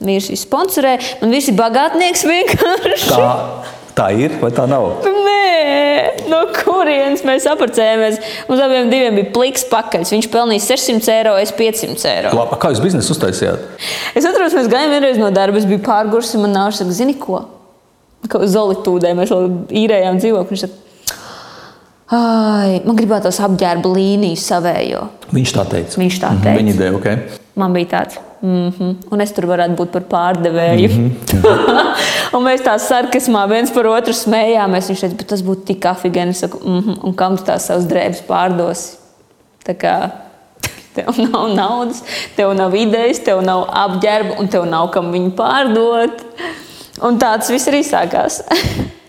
Vīrs visu sponsorē, man visi bagātnieks vienkārši. Tā, tā ir vai tā nav? Nē, no kurienes mēs apprecējāmies? Mums abiem bija pliks pakaļs. Viņš pelnīja 600 eiro, es 500 eiro. Labi, kā jūs biznesu uztaisījāt? Es atceros, mēs gājām vienreiz no darba, es biju pārgurs, un man nāca zini ko? Kā uz Zolītūdē mēs īrējām dzīvokli. Ai, man gribētos apģērba līniju savējo. Viņš tā teica. Viņš tā teica. Viņa ideja, ok. Man bija tāds, mm -hmm. un es tur varētu būt par pārdevēju. Mm -hmm. un mēs tā sarkasmā viens par otru smējāmies. Viņš teica, bet tas būtu tik afigēni. Es saku, mm -hmm. un kam tu tās savas drēbes pārdosi? Tā kā tev nav naudas, tev nav idejas, tev nav apģērba, un tev nav kam viņu pārdot. Un tāds viss arī sākās.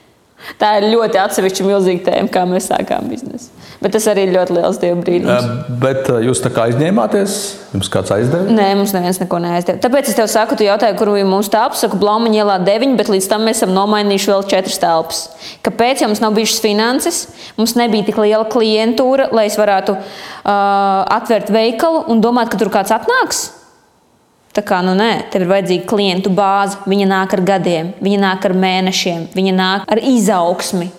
Tā ir ļoti atsevišķa milzīga tēma, kā mēs sākām biznesu. Bet tas arī ir ļoti liels dievu brīnums. Bet jūs tā kā aizņēmāties, jums kāds aizdeva? Nē, mums neviens neko neaizdeva. Tāpēc es tev saku, tu jautāji, kur mūsu telpa. Saku, Blaumaņa ielā 9, bet līdz tam mēs esam nomainījuši vēl 4 telpas. Kāpēc? Jo mums nav bijušas finanses, mums nebija tik liela klientūra, lai es varētu uh, atvērt veikalu un domāt, ka tur kāds atnāks. Tā kā nu nē, tev ir vajadzīga klientu bāze. Viņa nāk ar gadiem, viņa nāk ar mēnešiem, viņa nāk ar izaugsmi.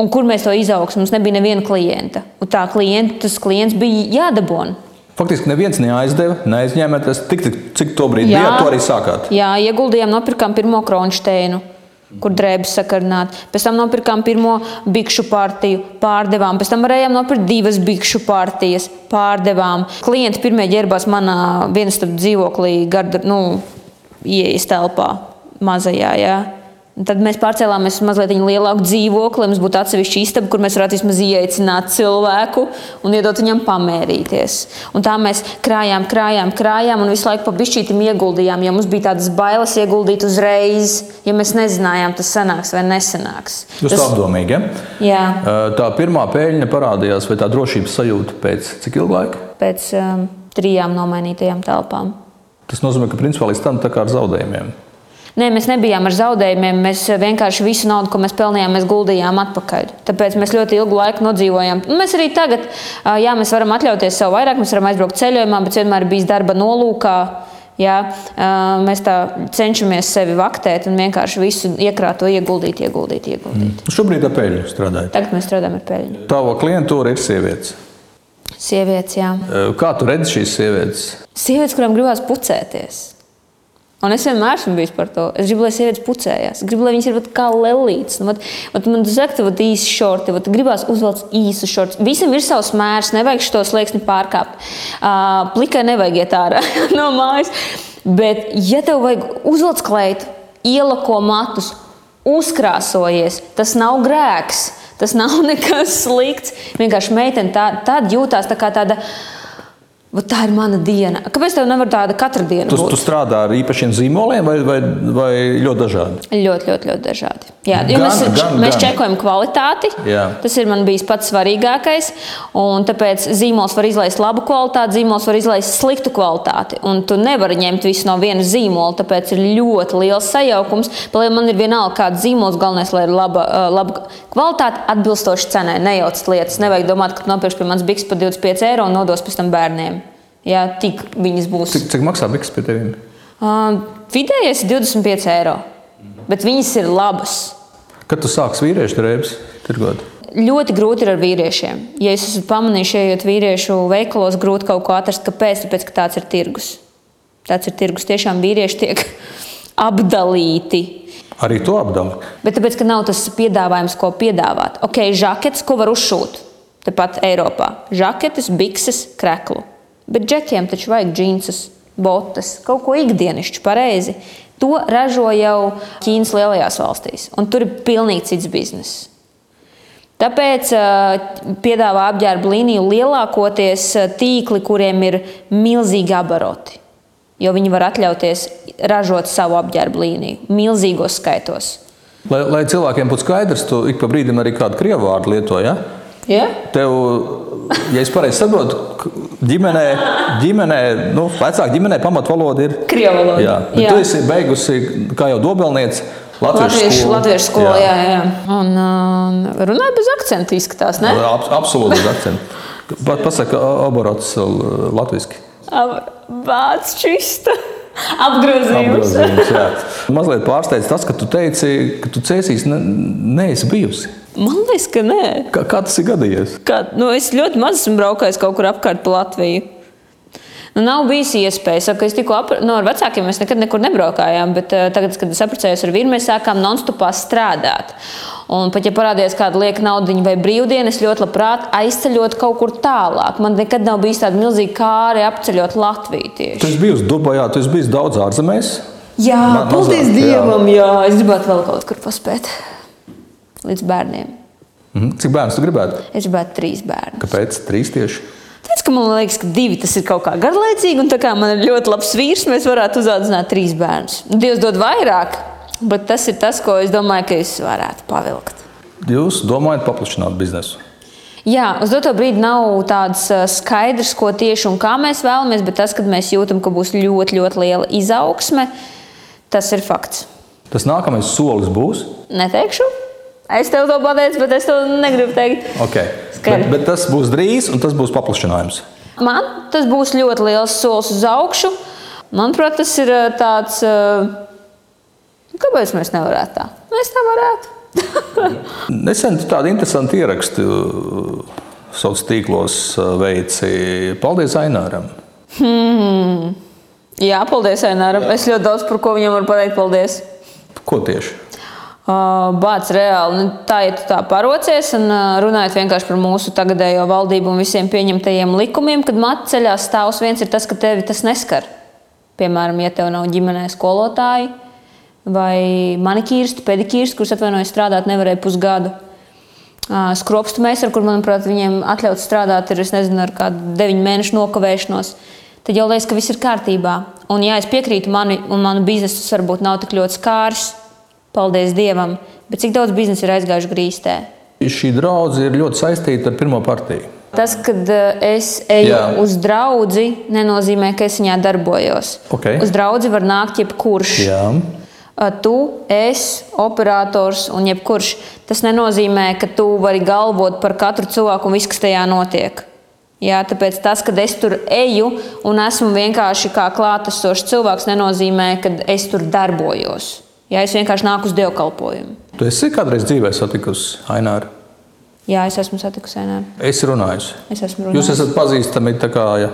Un kur mēs to izaugsmu? Mums nebija neviena klienta. Un tā klienta, tas klients bija jādabūna. Faktiski neviens neaizdeva, neaizņēmēties tik, tik, cik to brīdi bija. To arī sākāt. Jā, ieguldījām, nopirkām pirmo kronšteinu, kur drēbes sakarināt. Pēc tam nopirkām pirmo bikšu partiju, pārdevām. Pēc tam varējām nopirkt divas bikšu partijas, pārdevām. Klienti pirmie ģērbās manā vienas dzīvoklī, garda, nu, ieejas telpā, mazajā. Jā. Tad mēs pārcēlāmies uz mazliet lielāku dzīvokli, lai mums būtu atsevišķa istaba, kur mēs varētu vismaz ieaicināt cilvēku un iedot viņam pamērīties. Un tā mēs krājām, krājām, krājām un visu laiku pa bišķītim ieguldījām. Ja mums bija tādas bailes ieguldīt uzreiz, ja mēs nezinājām, tas sanāks vai nesanāks. Jūs tas... apdomīgi, ja? Jā. Tā pirmā pēļņa parādījās, vai tā drošības sajūta pēc cik ilga laika? Pēc um, trijām nomainītajām telpām. Tas nozīmē, ka principā līdz tam tā kā ar zaudējumiem. Nē, mēs nebijām ar zaudējumiem. Mēs vienkārši visu naudu, ko mēs pelnījām, mēs guldījām atpakaļ. Tāpēc mēs ļoti ilgu laiku nodzīvojām. Un mēs arī tagad, jā, mēs varam atļauties sev vairāk, mēs varam aizbraukt ceļojumā, bet vienmēr bijis darba nolūkā. Jā, mēs tā cenšamies sevi vaktēt un vienkārši visu iekrāto, ieguldīt, ieguldīt. ieguldīt. Mm. Šobrīd ar peļņu strādājat? Tagad mēs strādājam ar peļņu. Tava klientūra ir sievietes. Sievietes, jā. Kā tu redzi šīs sievietes? Sievietes, kurām gribās pucēties. Un es vienmēr esmu bijis par to. Es gribu, lai sievietes pucējās. Es gribu, lai viņas ir vat, kā lelītes. Nu, vat, vat man saka, ka īsi šorti, vat, gribās uzvelkt īsu šorti. Visam ir savs mērs, nevajag šo slieksni pārkāpt. Uh, plikai nevajag iet ārā no mājas. Bet, ja tev vajag uzvelkt kleitu, ielako matus, uzkrāsojies, tas nav grēks. Tas nav nekas slikts. Vienkārši meitene tā, tad jūtās tā kā tāda Bet tā ir mana diena. Kāpēc tev nevar tāda katra diena? Tu, būt? tu strādā ar īpašiem zīmoliem vai, vai, vai ļoti dažādi? Ļoti, ļoti, ļoti dažādi. Jā, gan, mēs gan, mēs gan. čekojam kvalitāti. Jā. Tas ir man bijis pats svarīgākais. Un tāpēc zīmols var izlaist labu kvalitāti, zīmols var izlaist sliktu kvalitāti. Un tu nevari ņemt visu no viena zīmola. Tāpēc ir ļoti liels sajaukums. Lai man ir vienalga, kāds zīmols, galvenais, lai ir laba, laba kvalitāte, atbilstoši cenai. Nejauc lietas. Nevajag domāt, ka nopirks pie manis biks par 25 eiro un nodos pēc tam bērniem. Jā, tik viņas būs. Cik, cik maksā biks pie tevis? Uh, vidējais ir 25 eiro. Bet viņas ir labas. Kad tu sāksi vīriešu drēbes tirgot? Ļoti grūti ir ar vīriešiem. Ja es esmu pamanījis, ejot vīriešu veikalos, grūti kaut ko atrast. Kāpēc? Tāpēc, ka tāds ir tirgus. Tāds ir tirgus. Tiešām vīrieši tiek apdalīti. Arī to apdala. Bet tāpēc, ka nav tas piedāvājums, ko piedāvāt. Ok, žaketes, ko var uzšūt. Tepat Eiropā. Žaketes, bikses, kreklu. Bet džekiem taču vajag džinsus, botas, kaut ko ikdienišķu, pareizi. To ražo jau Ķīnas lielajās valstīs, un tur ir pilnīgi cits bizness. Tāpēc uh, piedāvā apģērba līniju lielākoties tīkli, kuriem ir milzīgi abaroti. Jo viņi var atļauties ražot savu apģērba līniju milzīgos skaitos. Lai, lai cilvēkiem būtu skaidrs, tu ik pa brīdim arī kādu krievu vārdu lietoji. Ja? Ja? Tev, ja es pareizi saprotu, ģimenē, ģimenē nu, vecāka ģimenē pamatvaloda ir krievu valoda. Jā, bet jā. tu esi beigusi kā jau dobelniece. Latviešu skolu. Latviešu skolu, jā, jā. jā. Un uh, runāja bez akcentu, izskatās, ne? Ab, absolūti bez akcentu. Pat pasaka oborots latviski. Vārds čista. Apgrozījums. Apgrozījums jā. Mazliet pārsteidz tas, ka tu teici, ka tu cēsīs ne, neesi bijusi. Man liekas, ka nē. Kā, kā tas ir gadījies? Kā, nu, es ļoti maz esmu braukājis kaut kur apkārt pa Latviju. Nu, nav bijis iespēja. Saku, es tikko ap... nu, ar vecākiem mēs nekad nekur nebraukājām, bet uh, tagad, kad es apprecējos ar vīru, mēs sākām non-stopā strādāt. Un pat ja parādījās kāda lieka nauda vai brīvdiena, es ļoti labprāt aizceļot kaut kur tālāk. Man nekad nav bijis tāda milzīga kāra apceļot Latviju tieši. Tu esi bijusi Dubajā, tu esi bijis daudz ārzemēs. Jā, paldies Dievam, jā. jā. Es gribētu vēl kaut kur paspēt līdz bērniem. Mhm. Cik bērnus tu gribētu? Es gribētu trīs bērnus. Kāpēc trīs tieši? Tāpēc, ka man liekas, ka divi tas ir kaut kā garlaicīgi, un tā kā man ir ļoti labs vīrs, mēs varētu uzaudzināt trīs bērnus. Dievs dod vairāk, bet tas ir tas, ko es domāju, ka es varētu pavilkt. Jūs domājat paplašināt biznesu? Jā, uz doto brīdi nav tāds skaidrs, ko tieši un kā mēs vēlamies, bet tas, kad mēs jūtam, ka būs ļoti, ļoti liela izaugsme, tas ir fakts. Tas nākamais solis būs? Neteikšu. Es tev to pateicu, bet es to negribu teikt. Okay. Bet, bet tas būs drīz, un tas būs paplašinājums. Man tas būs ļoti liels solis uz augšu. Manuprāt, tas ir tāds. Kāpēc mēs nevarētu tā? Mēs tā varētu. Nesen tādu interesantu ierakstu sociālos tīklos veici. Paldies Aināram! Hmm. Jā, paldies Aināram. Es ļoti daudz par ko viņam varu pateikt. Paldies! Ko tieši? Bācis reāli nu, tā, tu tā parocies un runājot vienkārši par mūsu tagadējo valdību un visiem pieņemtajiem likumiem, kad matu ceļā stāvs viens ir tas, ka tevi tas neskar. Piemēram, ja tev nav ģimenē skolotāji, vai manikīristi, pedikīristi, kurus atvainojas strādāt nevarēja pusgadu. Skropstu meistaru, kur, manuprāt, viņiem atļauts strādāt, ir nezinu, ar kādu deviņu mēnešu nokavēšanos. Tad jau liekas, ka viss ir kārtībā. Un, ja es piekrītu, mani un manu biznesu varbūt nav tik ļoti skārs, paldies Dievam, bet cik daudz biznesa ir aizgājuši grīstē? Šī draudzene ir ļoti saistīta ar pirmo partiju. Tas, kad es eju Jā. uz draugu, nenozīmē, ka es viņā darbojos. Okay. Uz draugu var nākt jebkurš. Jā. Tu, es, operators un jebkurš. Tas nenozīmē, ka tu vari galvot par katru cilvēku un viss, kas tajā notiek. Jā, tāpēc tas, ka es tur eju un esmu vienkārši kā klātesošs cilvēks, nenozīmē, ka es tur darbojos. Jā, es vienkārši nāku uz dievkalpojumu. Tu esi kādreiz dzīvē satikusi Aināru? Jā, es esmu satikusi Aināru. Es runāju. Es esmu runājusi. Jūs esat pazīstami tā kā. Ja?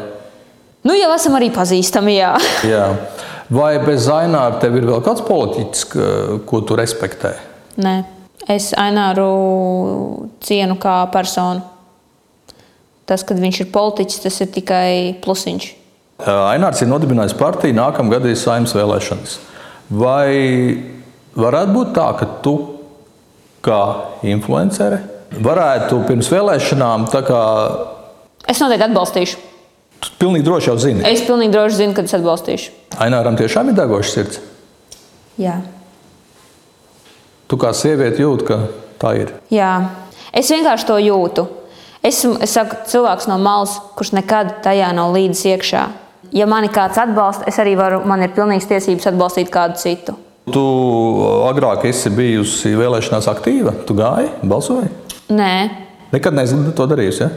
Nu, jau esam arī pazīstami, jā. jā. Vai bez Aināra tev ir vēl kāds politiķis, ko tu respektē? Nē, es Aināru cienu kā personu. Tas, kad viņš ir politiķis, tas ir tikai plusiņš. Ainārs ir nodibinājis partiju, ir saimnes vēlēšanas. Vai varētu būt tā, ka tu kā influencere varētu pirms vēlēšanām tā kā. Es noteikti atbalstīšu. Tu pilnīgi droši jau zini. Es pilnīgi droši zinu, kad es atbalstīšu. Aināram tiešām ir degošs sirds. Jā. Tu kā sieviete jūti, ka tā ir. Jā, es vienkārši to jūtu. Esmu es saku, cilvēks no malas, kurš nekad tajā nav līdzi iekšā. Ja mani kāds atbalsta, es arī varu, man ir pilnīgs tiesības atbalstīt kādu citu. Tu agrāk esi bijusi vēlēšanās aktīva. Tu gāji, balsoji? Nē. Nekad neesmu to darījusi. Ja?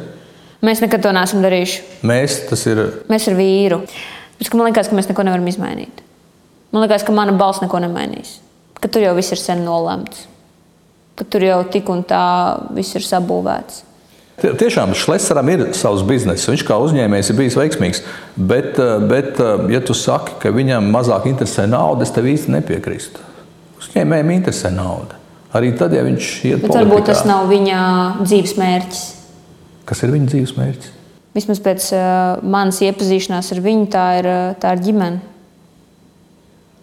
Mēs nekad to neesam darījuši. Mēs tas ir. Mēs ar vīru. Bet, man liekas, ka mēs neko nevaram izmainīt. Man liekas, ka mana balss neko nemainīs. Ka tur jau viss ir sen nolemts. Ka tur jau tik un tā viss ir sabūvēts. Tiešām Šlēsaram ir savs bizness. Viņš kā uzņēmējs ir bijis veiksmīgs. Bet, bet ja tu saki, ka viņam mazāk interesē nauda, es tev īsti nepiekrīstu. Uzņēmējiem interesē nauda. Arī tad, ja viņš iet uz politikā. Varbūt tas nav viņa dzīves mērķis. Kas ir viņa dzīves mērķis? Vismaz pēc uh, manas iepazīšanās ar viņu, tā ir, uh, tā ir ģimene.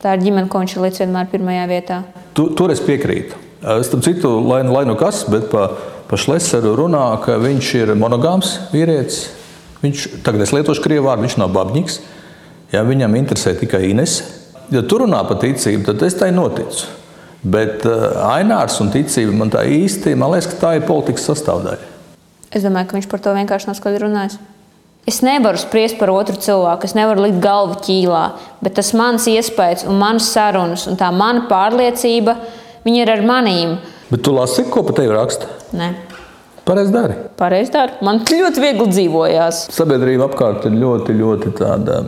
Tā ir ģimene, ko viņš ir līdz vienmēr pirmajā vietā. Tu, tur es piekrītu. Starp citu, lai, lai nu kas, bet pa, pa Šleseru runā, ka viņš ir monogāms vīrietis. Viņš tagad es lietošu krievu vārdu, viņš nav babņiks. Ja viņam interesē tikai Ines. Ja tu runā par ticību, tad es tai noticu. Bet uh, Ainārs un ticība man tā īsti, man liekas, ka tā ir politikas sastāvdaļa. Es domāju, ka viņš par to vienkārši nav skaidri runājis. Es nevaru spriest par otru cilvēku, es nevaru likt galvu ķīlā, bet tas mans iespējas, un manas sarunas, un tā mana pārliecība, viņi ir ar manīm. Bet tu lasi, ko par tevi raksta? Nē. Pareizi dari. Pareizi dari. Man ļoti viegli dzīvojās. Sabiedrība apkārt ir ļoti, ļoti tāda.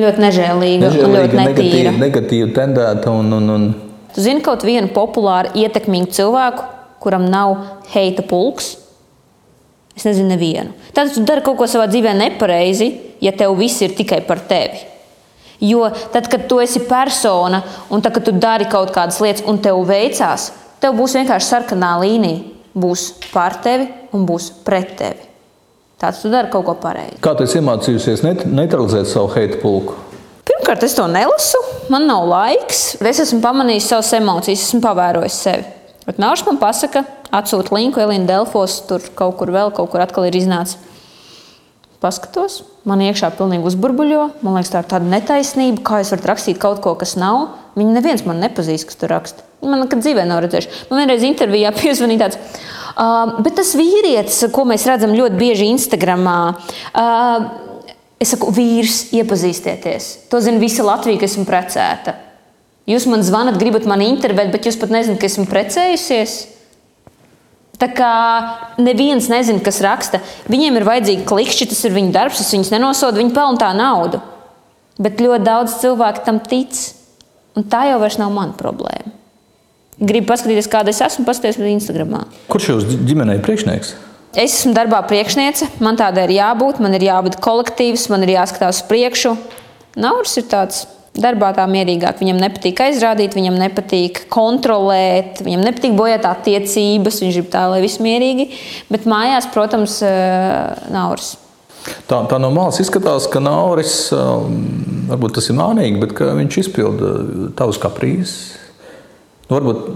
Ļoti nežēlīga, nežēlīga ļoti. Negatīva, negatīva tendēta. Un, un, un... Tu zini kaut vienu populāru, ietekmīgu cilvēku, kuram nav heita pulks, Es nezinu, nevienu. Tad tu dari kaut ko savā dzīvē nepareizi, ja tev viss ir tikai par tevi. Jo tad, kad tu esi persona un tad, kad tu dari kaut kādas lietas un tev veicās, tev būs vienkārši sarkanā līnija. Būs par tevi un būs pret tevi. Tāds tu dari kaut ko pareizi. Kā tu iemācījusies neutralizēt savu heitu pulku? Pirmkārt, es to nelasu. Man nav laiks. Es esmu pamanījis savas emocijas, esmu pavērojis sevi. Bet Mārcis man pasaka, atsūta linku Elīna Delfos, tur kaut kur vēl, kaut kur atkal ir iznācis. Paskatos, man iekšā pilnīgi uzburbuļo. Man liekas, tā ir tāda netaisnība, kā es varu rakstīt kaut ko, kas nav. Viņi neviens man nepazīst, kas tur raksta. Man nekad dzīvē nav redzējuši. Man vienreiz intervijā piezvanīja tāds. Uh, bet tas vīrietis, ko mēs redzam ļoti bieži Instagramā, uh, es saku, vīrs, iepazīstieties. To zina visa Latvija, ka esmu precēta. Jūs man zvanat, gribat mani intervēt, bet jūs pat nezināt, ka esmu precējusies. Tā kā neviens nezina, kas raksta. Viņiem ir vajadzīgi klikšķi, tas ir viņu darbs, es viņus nenosodu, viņi pelna tā naudu. Bet ļoti daudz cilvēku tam tic. Un tā jau vairs nav mana problēma. Gribu paskatīties, kāda es esmu, paskatīties Instagram. Kurš jūs ģimenei priekšnieks? Es esmu darbā priekšniece, man tādai ir jābūt, man ir jābūt kolektīvs, man ir jāskatās uz priekšu. Nauris ir tāds darbā tā mierīgāk. Viņam nepatīk aizrādīt, viņam nepatīk kontrolēt, viņam nepatīk bojāt attiecības. Viņš grib tā, lai viss mierīgi. Bet mājās, protams, eh, Nauris. Tā, tā no malas izskatās, ka Nauris um, varbūt tas ir mānīgi, bet viņš izpilda tavus kaprīzes. Nu, varbūt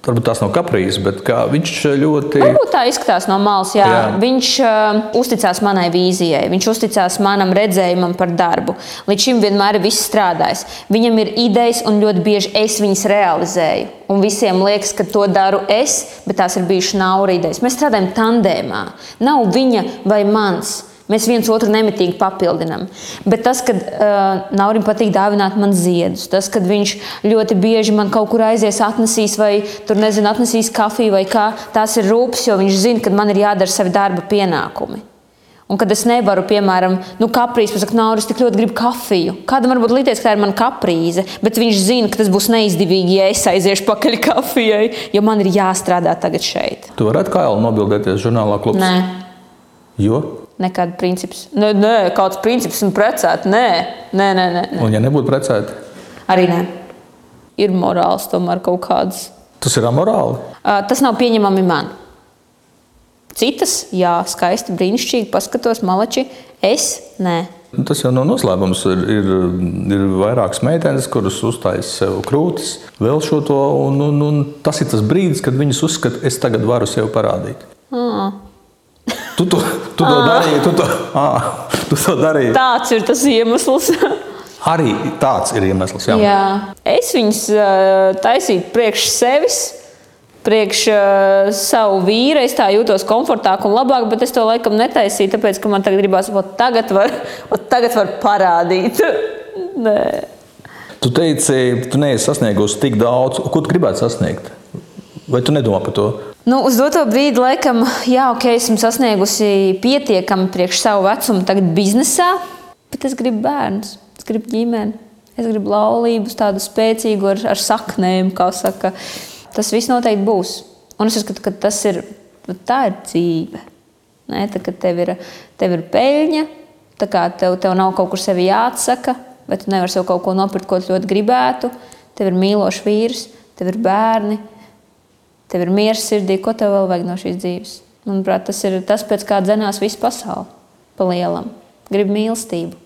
Varbūt tās nav kaprīzes, bet viņš ļoti. Varbūt tā izskatās no malas. Jā. Jā. Viņš uh, uzticās manai vīzijai, viņš uzticās manam redzējumam par darbu. Līdz šim vienmēr ir viss strādājis. Viņam ir idejas, un ļoti bieži es viņas realizēju. Un visiem liekas, ka to daru es, bet tās ir bijušas naura idejas. Mēs strādājam tandēmā. Nav viņa vai mans. Mēs viens otru nemitīgi papildinām. Bet tas, ka uh, Naurim patīk dāvināt man ziedus, tas, ka viņš ļoti bieži man kaut kur aizies, atnesīs vai tur nezinu, atnesīs kafiju vai kā, tās ir rūpes, jo viņš zina, ka man ir jādara savi darba pienākumi. Un kad es nevaru, piemēram, nu, kaprīze, pasakot, Nauris tik ļoti grib kafiju. Kādam varbūt liekas, ka tā ir mana kaprīze, bet viņš zina, ka tas būs neizdevīgi, ja es aiziešu pakaļ kafijai, jo man ir jāstrādā tagad šeit. Tu kā jau nobildēties žurnālā klubā? Nē. Jo? Nekāds princips. Nē, nē, kāds princips un precēt. Nē, nē, nē. nē, nē. Un ja nebūtu precēti? Arī nē. Ir morāls tomēr kaut kāds. Tas ir amorāli. Uh, tas nav pieņemami man. Citas, jā, skaisti, brīnišķīgi, paskatos, malači. Es nē. Tas jau nav noslēpums. Ir, ir, ir vairākas meitenes, kuras uzstājas sev krūtis, vēl šo to. Un, un, un tas ir tas brīdis, kad viņas uzskata, es tagad varu sev parādīt. Mm. Tu to, tu to darīji. Tu to, à, tu to darīji. Tāds ir tas iemesls. Arī tāds ir iemesls. Jā. jā. Es viņus uh, taisīju priekš sevis. Priekš uh, savu vīru es tā jūtos komfortāk un labāk, bet es to laikam netaisīju, tāpēc, ka man tagad gribās, ka tagad var, tagad var parādīt. Nē. Tu teici, tu neesi sasniegusi tik daudz, ko tu gribētu sasniegt. Vai tu nedomā par to? Nu, uz doto brīdi, laikam, jā, ok, esmu sasniegusi pietiekami priekš savu vecumu, tagad biznesā, bet es gribu bērnus, es gribu ģimeni, es gribu laulību, tādu spēcīgu ar, ar saknēm, kā saka. Tas viss noteikti būs. Un es uzskatu, ka tas ir, tā ir dzīve. Ne, tā, tev, ir, tev ir peļņa, tā kā tev, tev nav kaut kur sevi jāatsaka, vai tu nevari sev kaut ko nopirkt, ko ļoti gribētu. Tev ir mīlošs vīrs, tev ir bērni tev ir miers sirdī, ko tev vēl vajag no šīs dzīves. Manuprāt, tas ir tas, pēc kā dzinās visa pasaule. Pa lielam. Gribu mīlestību.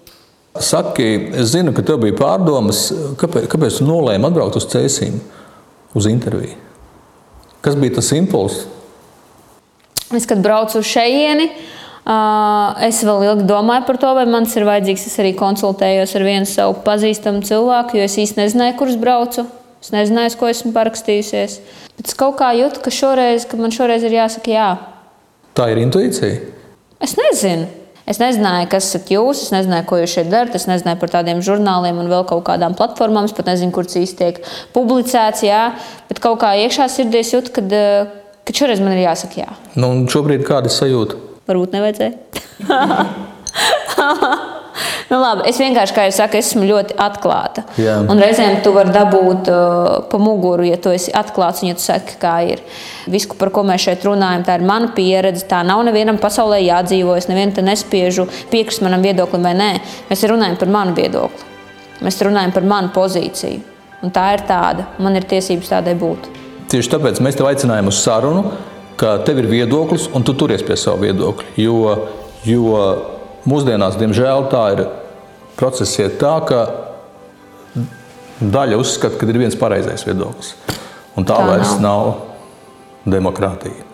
Saki, es zinu, ka tev bija pārdomas, kāpēc, kāpēc tu nolēmi atbraukt uz cēsīm, uz interviju. Kas bija tas impulss? Es, kad braucu uz šejieni, es vēl ilgi domāju par to, vai man tas ir vajadzīgs. Es arī konsultējos ar vienu savu pazīstamu cilvēku, jo es īsti nezināju, kurš braucu. Es nezināju, ko esmu parakstījusies. Bet es kaut kā jūtu, ka, šoreiz, ka man šoreiz ir jāsaka jā. Tā ir intuīcija. Es nezinu. Es nezināju, kas esat jūs, es nezināju, ko jūs šeit darat. Es nezināju par tādiem žurnāliem un vēl kaut kādām platformām. Es pat nezinu, kur tas īsti tiek publicēts. Jā. Bet kaut kā iekšā sirdī es jūtu, ka, ka šoreiz man ir jāsaka jā. Nu, šobrīd kāda ir sajūta? Varbūt nevajadzēja. Nu, labi, es vienkārši, kā jau saku, esmu ļoti atklāta. Jā. Un reizēm tu vari dabūt uh, pa muguru, ja tu esi atklāts un ja tu saki, kā ir. Viss, par ko mēs šeit runājam, tā ir mana pieredze. Tā nav nevienam pasaulē jādzīvo. Es nevienu te nespiežu piekrist manam viedoklim vai nē. Mēs runājam par manu viedokli. Mēs runājam par manu pozīciju. Un tā ir tāda. Man ir tiesības tādai būt. Tieši tāpēc mēs tev aicinājām uz sarunu, ka tev ir viedoklis un tu turies pie sava viedokļa. Jo, jo mūsdienās, diemžēl, tā ir process iet tā, ka daļa uzskata, ka ir viens pareizais viedoklis. Un tā, tā vairs nav, nav demokrātija.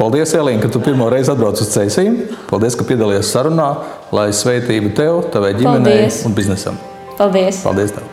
Paldies, Elīna, ka tu pirmo reizi atbrauc uz ceļiem. Paldies, ka piedalījies sarunā. Lai sveitība tev, tavai ģimenei Paldies. un biznesam. Paldies! Paldies tev.